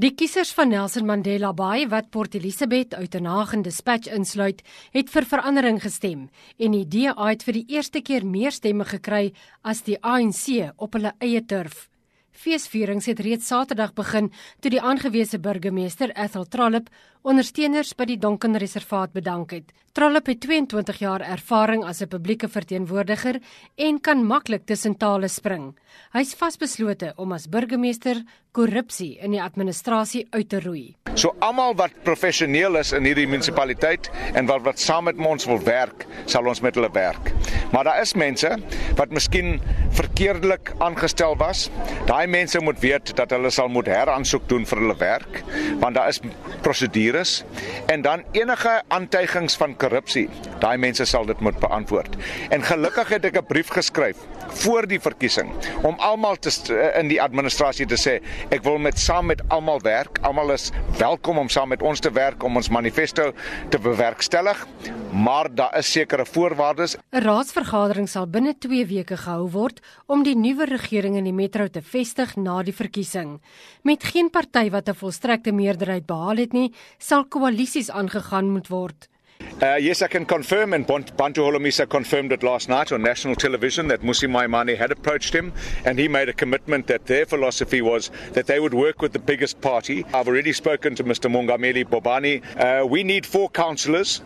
Die kiesers van Nelson Mandela Bay wat Port Elizabeth uit 'n nagende dispatch insluit, het vir verandering gestem en die DA het vir die eerste keer meer stemme gekry as die ANC op hulle eie turf. Feesvierings het reeds Saterdag begin toe die aangewese burgemeester Ethel Trollip ondersteuners by die Donken Reservaat bedank het. Trollip het 22 jaar ervaring as 'n publieke verteenwoordiger en kan maklik tussen tale spring. Hy's vasbeslote om as burgemeester korrupsie in die administrasie uit te roei. So almal wat professioneel is in hierdie munisipaliteit en wat wat saam met ons wil werk, sal ons met hulle werk. Maar daar is mense wat miskien verkeerdelik aangestel was. Daai mense moet weet dat hulle sal moet heraansoek doen vir hulle werk, want daar is prosedures en dan enige aantuigings van korrupsie. Daai mense sal dit moet beantwoord. En gelukkig het ek 'n brief geskryf voor die verkiesing om almal te in die administrasie te sê ek wil met saam met almal werk. Almal is welkom om saam met ons te werk om ons manifesto te bewerkstellig, maar daar is sekere voorwaardes. 'n Raadsvergadering sal binne 2 weke gehou word om die nuwe regering in die metro te vestig na die verkiesing. Met geen party wat 'n volstrekte meerderheid behaal het nie, sal koalisies aangegaan moet word. Uh, yes, I can confirm, and Bantu Holomisa confirmed it last night on national television that Musi Maimane had approached him, and he made a commitment that their philosophy was that they would work with the biggest party. I've already spoken to Mr. Mungameli Bobani. Uh, we need four councillors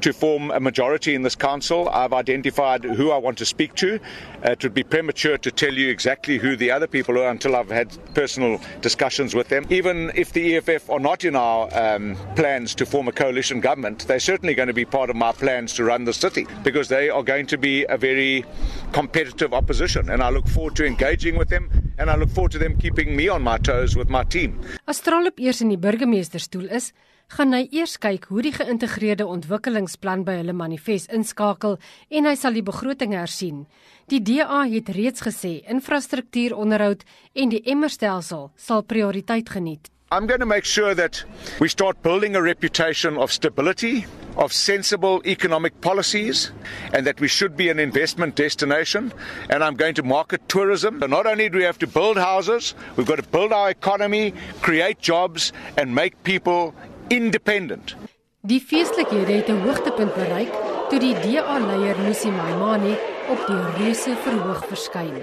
to form a majority in this council. I've identified who I want to speak to. Uh, it would be premature to tell you exactly who the other people are until I've had personal discussions with them. Even if the EFF are not in our um, plans to form a coalition government, they're certainly going to be part of my plans to run the city because they are going to be a very competitive opposition. And I look forward to engaging with them and I look forward to them keeping me on my toes with my team. As Trollop eers in die burgemeesterstoel is, gaan hy eers kyk hoe die geïntegreerde ontwikkelingsplan by hulle manifest inskakel en hy sal die begroting hersien. Die DA het reeds gesê infrastruktuuronderhoud en die emmerstelsel sal prioriteit geniet. I'm going to make sure that we start building a reputation of stability, of sensible economic policies, and that we should be an investment destination. And I'm going to market tourism. So not only do we have to build houses, we've got to build our economy, create jobs, and make people independent. Die feestelikhede het 'n hoogtepunt bereik toe die DA-leier Musi Maimane op die reuse verhoog verskyn.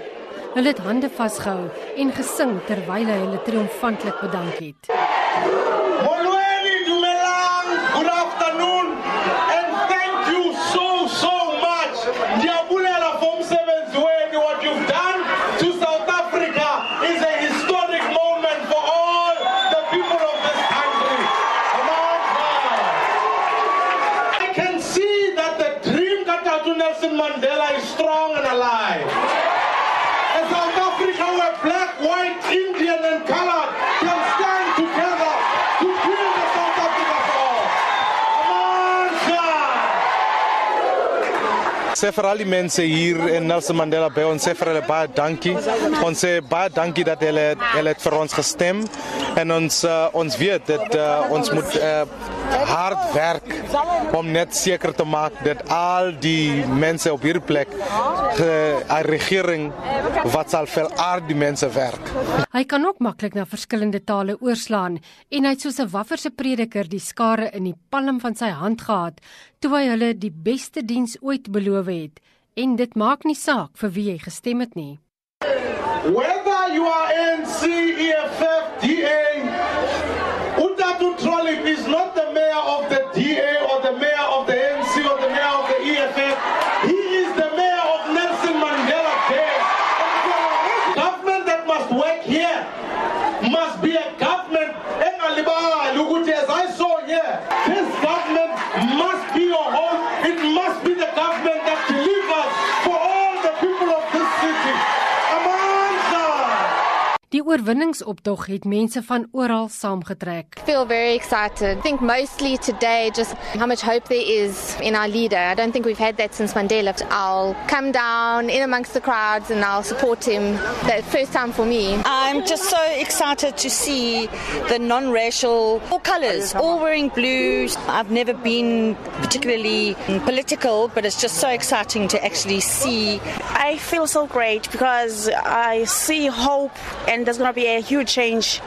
Hulle het hande vasgehou en gesing terwyl hy hulle triomfantlik bedank het. Molweni dumelang, good afternoon and thank you so so much. Ndiyabulela for umsebenzi wenu what you've done to South Africa is a historic moment for all the people of this country. Come on, man. I can see that the dream Katatu Nelson Mandela is strong and alive. A South Africa where black, white, Indian and colored can stand together to build a South Africa for all. Come on, Sean. Sê vir al die mense hier in Nelson Mandela Bay ons sê vir hulle baie dankie. Ons sê baie dankie dat hulle hulle het vir ons gestem en ons uh, ons weet dat uh, ons moet uh, hard werk om net seker te maak dat al die mense op hierdie plek 'n regering wat sal vir al die mense werk. Hy kan ook maklik na verskillende tale oorslaan en hy het soos 'n wafferse prediker die skare in die palm van sy hand gehad toe hy hulle die beste diens ooit beloof het en dit maak nie saak vir wie jy gestem het nie. Whether you are ANC, EFF, DA, oorwinningsoptog het mense van oral saamgetrek. feel very excited. I think mostly today just how much hope there is in our leader. I don't think we've had that since Mandela. I'll come down in amongst the crowds and I'll support him. The first time for me. I'm just so excited to see the non racial, all colours, all wearing blue. I've never been particularly political, but it's just so exciting to actually see. I feel so great because I see hope and there's going to be a huge change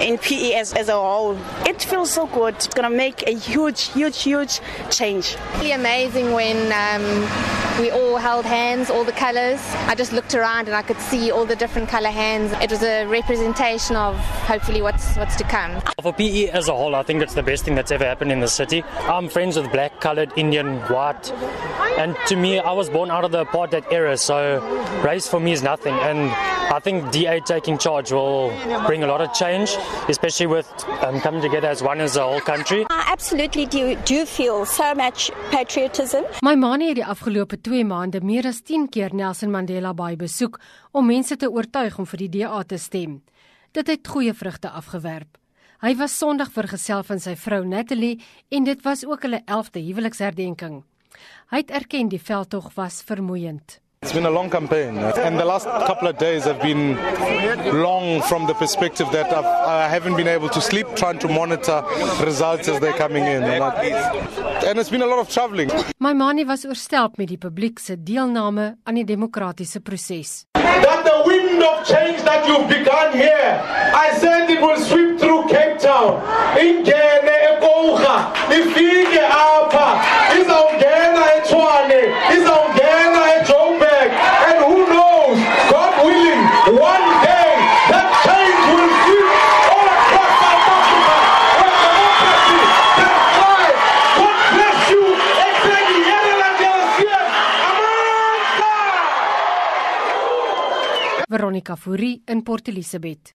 in PE as, as a whole. It feels so good. It's going to make a huge, huge, huge change. Really amazing when um, we all held hands, all the colours. I just looked around and I could see all the different colour hands. It was a representation of hopefully what's what's to come. For PE as a whole, I think it's the best thing that's ever happened in the city. I'm friends with black, coloured, Indian, white, and to me, I was born out of the apartheid era, so race for me is nothing. And I think DA taking charge will bring a lot of change, especially with um, coming together as one as a whole country. I absolutely do, do feel so much patriotism. My man het die afgelope 2 maande meer as 10 keer Nelson Mandela Bay besoek om mense te oortuig om vir die DA te stem. Dit het goeie vrugte afgewerp. Hy was Sondag vergesel van sy vrou Natalie en dit was ook hulle 11de huweliksherdenking. Hy het erken die veldtog was vermoeiend. It's been a long campaign, and the last couple of days have been long from the perspective that I've, I haven't been able to sleep, trying to monitor results as they're coming in. And, I, and it's been a lot of traveling. My manie was oorstelp met die publiek se deelname aan die demokratiese proses. That the wind of change that you've begun here, I said it will sweep through Cape Town. Ingene eKouga, ifike Veronica Fourie in Port Elizabeth.